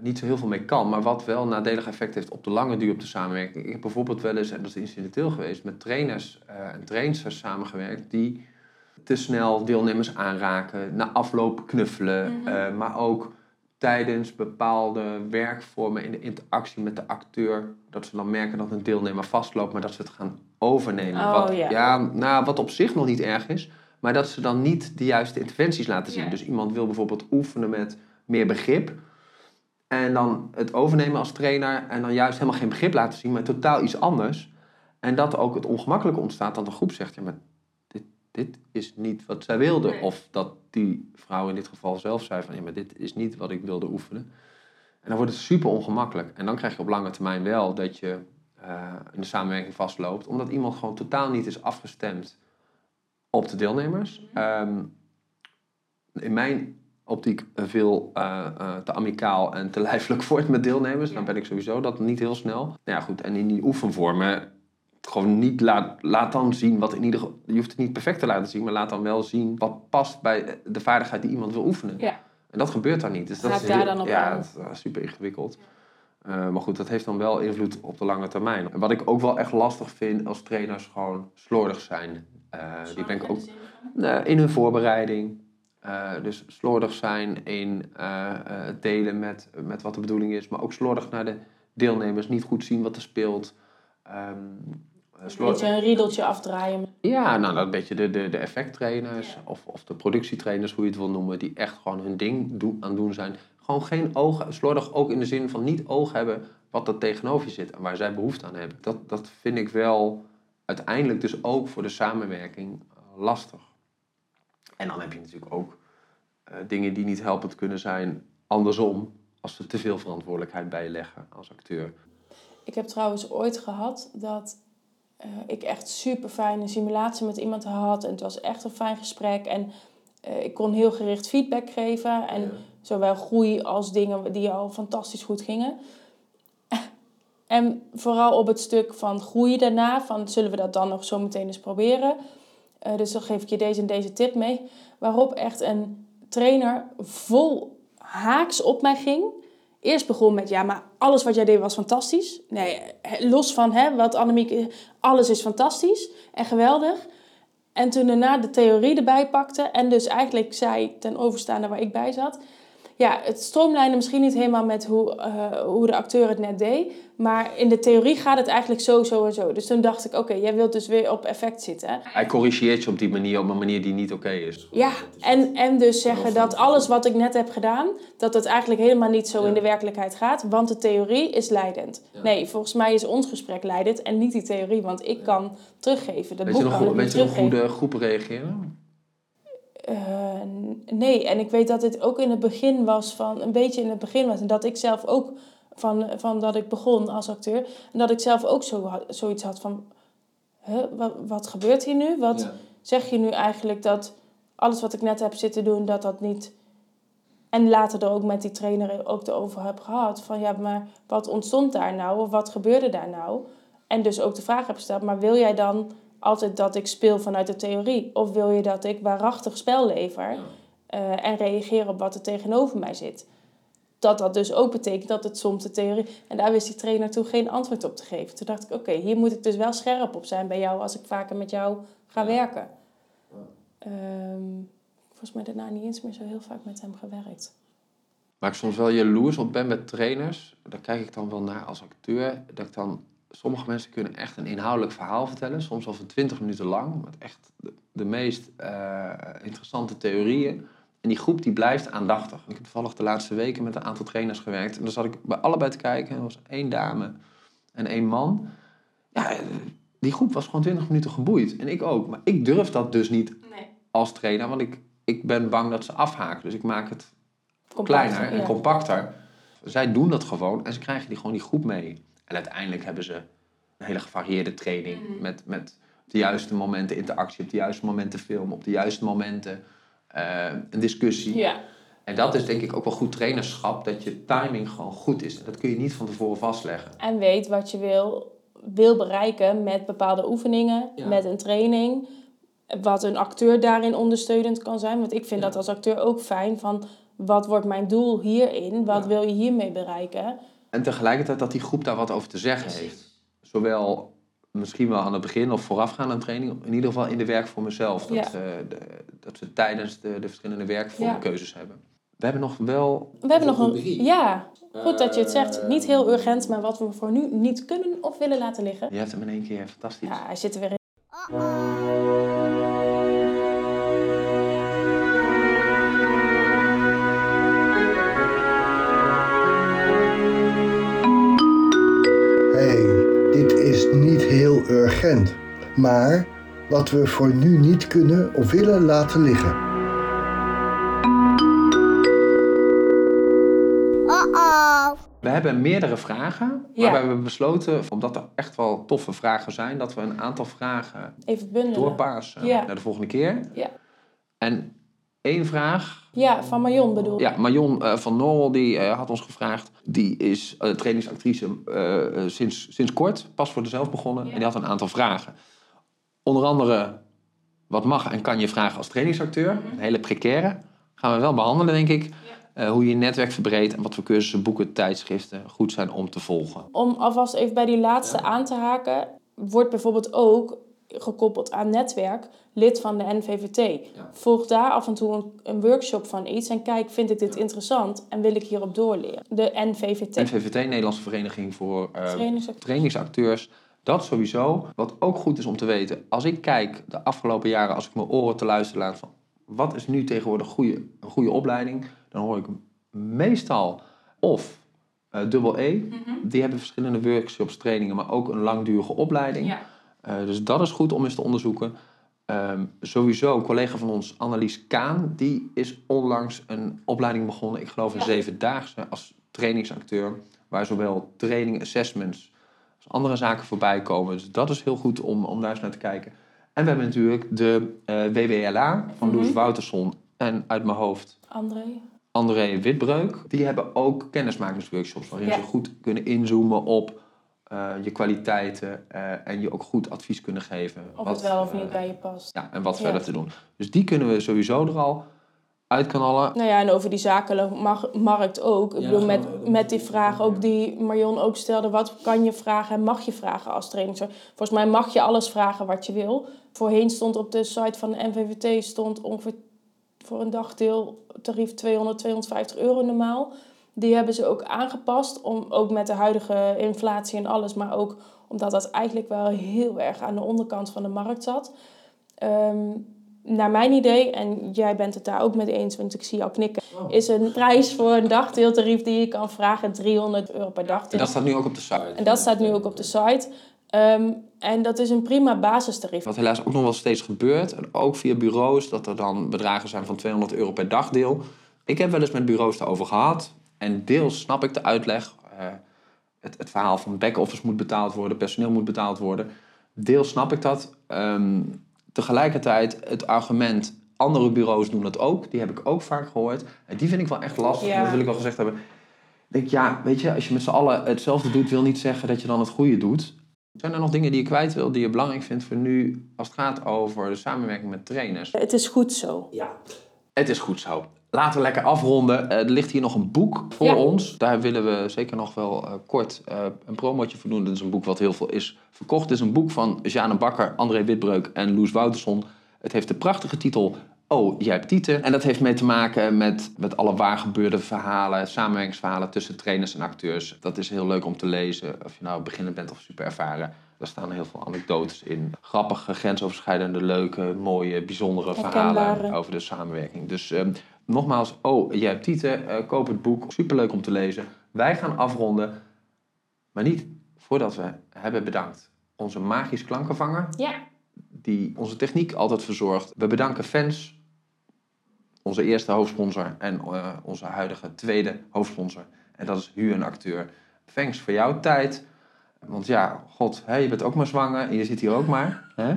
niet zo heel veel mee kan, maar wat wel nadelig effect heeft op de lange duur op de samenwerking. Ik heb bijvoorbeeld wel eens, en dat is incidenteel geweest, met trainers eh, en trainsters samengewerkt die te snel deelnemers aanraken, na afloop knuffelen, eh, maar ook tijdens bepaalde werkvormen in de interactie met de acteur, dat ze dan merken dat een deelnemer vastloopt, maar dat ze het gaan overnemen. Oh, wat, ja. nou, wat op zich nog niet erg is, maar dat ze dan niet de juiste interventies laten zien. Ja. Dus iemand wil bijvoorbeeld oefenen met meer begrip. En dan het overnemen als trainer en dan juist helemaal geen begrip laten zien, maar totaal iets anders. En dat ook het ongemakkelijke ontstaat dat de groep zegt, ja, maar dit, is niet wat zij wilde. Nee. Of dat die vrouw in dit geval zelf zei van, ja, maar dit is niet wat ik wilde oefenen. En dan wordt het super ongemakkelijk. En dan krijg je op lange termijn wel dat je eh, in de samenwerking vastloopt, omdat iemand gewoon totaal niet is afgestemd op de deelnemers. Ehm, in mijn optiek veel eh, eh, te amicaal en te lijfelijk wordt met deelnemers. Dan ben ik sowieso dat niet heel snel. Nou ja, goed. En in die oefenvormen gewoon niet laat, laat dan zien wat in ieder geval... Je hoeft het niet perfect te laten zien, maar laat dan wel zien wat past bij de vaardigheid die iemand wil oefenen. Ja. En dat gebeurt daar niet. Dus dat is daar heel- dan op Ja, dat is uh, super ingewikkeld. Uh, maar goed, dat heeft dan wel invloed op de lange termijn. En wat ik ook wel echt lastig vind als trainers gewoon slordig zijn. Uh, die ben ik ook uh, in hun voorbereiding. Dus slordig zijn in het delen met, met wat de bedoeling is. Maar ook slordig naar de deelnemers. Niet goed zien wat er speelt. Um, een beetje een riedeltje afdraaien. Ja, nou, dat een beetje de, de, de effecttrainers ja. of, of de productietrainers, hoe je het wil noemen, die echt gewoon hun ding doen, aan doen zijn. Gewoon geen ogen, slordig ook in de zin van niet oog hebben wat er tegenover je zit en waar zij behoefte aan hebben. Dat, dat vind ik wel uiteindelijk dus ook voor de samenwerking uh, lastig. En dan heb je natuurlijk ook uh, dingen die niet helpend kunnen zijn andersom, als ze te veel verantwoordelijkheid bij je leggen als acteur. Ik heb trouwens ooit gehad dat uh, ik echt super fijne simulatie met iemand had. En het was echt een fijn gesprek. En eh, ik kon heel gericht feedback geven. En zowel groei als dingen die al fantastisch goed gingen. En vooral op het stuk van groei daarna, van zullen we dat dan nog zo meteen eens proberen. Eh, dus dan geef ik je deze en deze tip mee. Waarop echt een trainer vol haaks op mij ging. Eerst begon met, ja, maar alles wat jij deed was fantastisch. Nee, los van hè, wat Annemiek, alles is fantastisch en geweldig. En toen daarna de theorie erbij pakte en dus eigenlijk zei ten overstaande waar ik bij zat ja, het stroomlijnen misschien niet helemaal met hoe, eh, hoe de acteur het net deed. Maar in de theorie gaat het eigenlijk zo, zo en zo. Dus toen dacht ik, oké, jij wilt dus weer op effect zitten. Hij corrigeert je op die manier, op een manier die niet oké is. Ja, en, en dus zeggen dat alles wat ik net heb gedaan, dat het eigenlijk helemaal niet zo in de werkelijkheid gaat. Want de theorie is leidend. Nee, volgens mij is ons gesprek leidend en niet die theorie. Want ik kan teruggeven. Dat boek nog, weet je nog hoe de groepen reageren? Eh, nee, en ik weet dat dit ook in het begin was van, een beetje in het begin was. En dat ik zelf ook, van, van dat ik begon als acteur. En dat ik zelf ook zo, zoiets had van, huh, wat, wat gebeurt hier nu? Wat Ja. zeg je nu eigenlijk dat alles wat ik net heb zitten doen, dat dat niet... En later er ook met die trainer ook erover heb gehad. Van ja, maar wat ontstond daar nou? Of wat gebeurde daar nou? En dus ook de vraag heb gesteld, maar wil jij dan altijd dat ik speel vanuit de theorie? Of wil je dat ik waarachtig spel lever eh, en reageer op wat er tegenover mij zit? Dat dat dus ook betekent dat het soms de theorie... En daar wist die trainer toen geen antwoord op te geven. Toen dacht ik, oké, hier moet ik dus wel scherp op zijn bij jou... als ik vaker met jou ga werken. Ehm, volgens mij daarna niet eens meer zo heel vaak met hem gewerkt. Waar ik soms wel jaloers op ben met trainers, daar kijk ik dan wel naar als acteur. Dat ik dan, sommige mensen kunnen echt een inhoudelijk verhaal vertellen, soms al van 20 minuten lang, met echt de, de meest eh, interessante theorieën. En die groep die blijft aandachtig. Ik heb toevallig de laatste weken met een aantal trainers gewerkt. En dan zat ik bij allebei te kijken. Er was één dame en één man. Ja, die groep was gewoon 20 minuten geboeid. En ik ook. Maar ik durf dat dus niet Nee. als trainer, want ik, ik ben bang dat ze afhaken. Dus ik maak het Compacter, kleiner en ja. compacter. Zij doen dat gewoon en ze krijgen die gewoon die groep mee. En uiteindelijk hebben ze een hele gevarieerde training. Mhm. Met, met op de juiste momenten interactie, op de juiste momenten film, op de juiste momenten eh, een discussie. Ja, En dat is denk ik ook wel goed trainerschap, dat je timing gewoon goed is. Dat kun je niet van tevoren vastleggen. en weet wat je wil, wil bereiken met bepaalde oefeningen, Ja. met een training. Wat een acteur daarin ondersteunend kan zijn. Want ik vind Ja. dat als acteur ook fijn van... wat wordt mijn doel hierin? Wat wil je hiermee bereiken? En tegelijkertijd dat die groep daar wat over te zeggen heeft. Zowel misschien wel aan het begin of voorafgaand aan training, in ieder geval in de werk voor mezelf. Dat, Ja. ze, de, dat ze tijdens de, de verschillende werkvormenkeuzes hebben. We hebben nog wel. We hebben nog een... Ja, goed dat je het zegt. Eh, Niet heel urgent, maar wat we voor nu niet kunnen of willen laten liggen. Je hebt hem in één keer fantastisch. Ja, hij zit er weer in. hey, urgent. Maar wat we voor nu niet kunnen of willen laten liggen. We hebben meerdere vragen. Ja. Maar we hebben besloten, omdat er echt wel toffe vragen zijn, dat we een aantal vragen Even bundelen. doorpassen Ja. naar de volgende keer. Ja. En één vraag Ja, van Marion bedoel ik. Ja, Marion eh, van Norwel die eh, had ons gevraagd. Die is eh, trainingsactrice sinds, sinds kort, pas voor zichzelf begonnen. En die had een aantal vragen. Onder andere, wat mag en kan je vragen als trainingsacteur? Een hele precaire. Gaan we wel behandelen, denk ik. Hoe je je netwerk verbreedt en wat voor cursussen, boeken, tijdschriften goed zijn om te volgen. Om alvast even bij die laatste aan te haken, wordt bijvoorbeeld ook gekoppeld aan netwerk lid van de NVVT. Volg daar af en toe een, een workshop van iets en kijk, vind ik dit interessant en wil ik hierop doorleren. De NVVT. NVVT, Nederlandse Vereniging voor eh, Trainingsacteur. trainingsacteurs. Dat sowieso. Wat ook goed is om te weten. Als ik kijk de afgelopen jaren, als ik mijn oren te luisteren laat van wat is nu tegenwoordig goede, een goede opleiding, dan hoor ik meestal of eh dubbel E. Die hebben verschillende workshops, trainingen, maar ook een langdurige opleiding. Eh, dus dat is goed om eens te onderzoeken. Ehm, sowieso, een collega van ons, Annelies Kaan, die is onlangs een opleiding begonnen. Ik geloof een zevendaagse als trainingsacteur. Waar zowel training, assessments als andere zaken voorbij komen. Dus dat is heel goed om, om daar eens naar te kijken. En we hebben natuurlijk de eh, WWLA van Loes Mhm. Wouterson en uit mijn hoofd André? André Witbreuk. Die hebben ook kennismakingsworkshops waarin Ja. ze goed kunnen inzoomen op eh, je kwaliteiten eh, en je ook goed advies kunnen geven. Of wat, het wel of eh, niet bij je past. Ja, en wat Ja. verder te doen. Dus die kunnen we sowieso er al uitkanallen. Nou ja, en over die zakelijke mar- markt ook. Ik Ja, bedoel, we- met, met die vraag ook die Marion ook stelde. Wat kan je vragen en mag je vragen als trainer? Volgens mij mag je alles vragen wat je wil. Voorheen stond op de site van de NVVT stond ongeveer voor een dagdeel tarief 200, 250 euro normaal. Die hebben ze ook aangepast, om, ook met de huidige inflatie en alles. Maar ook omdat dat eigenlijk wel heel erg aan de onderkant van de markt zat. Ehm, naar mijn idee, en jij bent het daar ook mee eens, want ik zie jou knikken, is een prijs voor een dagdeeltarief die je kan vragen 300 euro per En dagdeel. dat staat nu ook op de site. En dat staat nu ook op de site. Ehm, en dat is een prima basistarief. Wat helaas ook nog wel steeds gebeurt, en ook via bureaus, dat er dan bedragen zijn van 200 euro per dagdeel. Ik heb wel eens met bureaus daarover gehad. En deels snap ik de uitleg. eh, het, het verhaal van back-office moet betaald worden, personeel moet betaald worden. Deels snap ik dat. Ehm, tegelijkertijd het argument, andere bureaus doen dat ook. Die heb ik ook vaak gehoord. En die vind ik wel echt lastig. Ja. Dat wil ik wel gezegd hebben. Ik denk, ja, weet je, als je met z'n allen hetzelfde doet, wil niet zeggen dat je dan het goede doet. Zijn er nog dingen die je kwijt wil, die je belangrijk vindt voor nu, als het gaat over de samenwerking met trainers? Het is goed zo. Ja. Het is goed zo. Laten we lekker afronden. Eh, er ligt hier nog een boek voor Ja. ons. Daar willen we zeker nog wel eh, kort eh, een promotje voor doen. Dit is een boek wat heel veel is verkocht. Het is een boek van Jeanne Bakker, André Witbreuk en Loes Wouterson. Het heeft de prachtige titel Oh, jij hebt tieten. En dat heeft mee te maken met, met alle waargebeurde verhalen, samenwerkingsverhalen tussen trainers en acteurs. Dat is heel leuk om te lezen, of je nou beginnend bent of super ervaren. Daar staan heel veel anekdotes in. Grappige, grensoverschrijdende, leuke, mooie, bijzondere verhalen over de samenwerking. Dus ehm, nogmaals, oh, jij hebt tieten, eh, koop het boek. Superleuk om te lezen. Wij gaan afronden, maar niet voordat we hebben bedankt. Onze magisch klankenvanger, Ja. die onze techniek altijd verzorgt. We bedanken fans, onze eerste hoofdsponsor en eh, onze huidige tweede hoofdsponsor. En dat is Hu en Acteur. Thanks voor jouw tijd. Want ja, god, hè, je bent ook maar zwanger en je zit hier ook maar. Hè?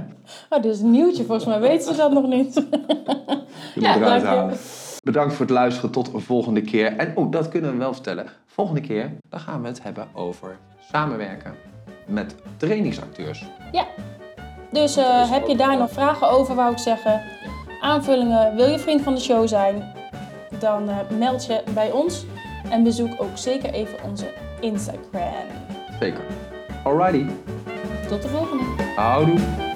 Oh, dit is een nieuwtje. Volgens mij weten ze dat nog niet. Je Ja, dank je. Bedankt voor het luisteren. Tot een volgende keer. En oh, dat kunnen we wel vertellen. Volgende keer dan gaan we het hebben over samenwerken met trainingsacteurs. Ja. Dus eh, heb je daar nog vragen over, wou ik zeggen. Aanvullingen, wil je vriend van de show zijn? Dan eh, meld je bij ons. En bezoek ook zeker even onze Instagram. Zeker. Alrighty. Tot de volgende. Houdoe.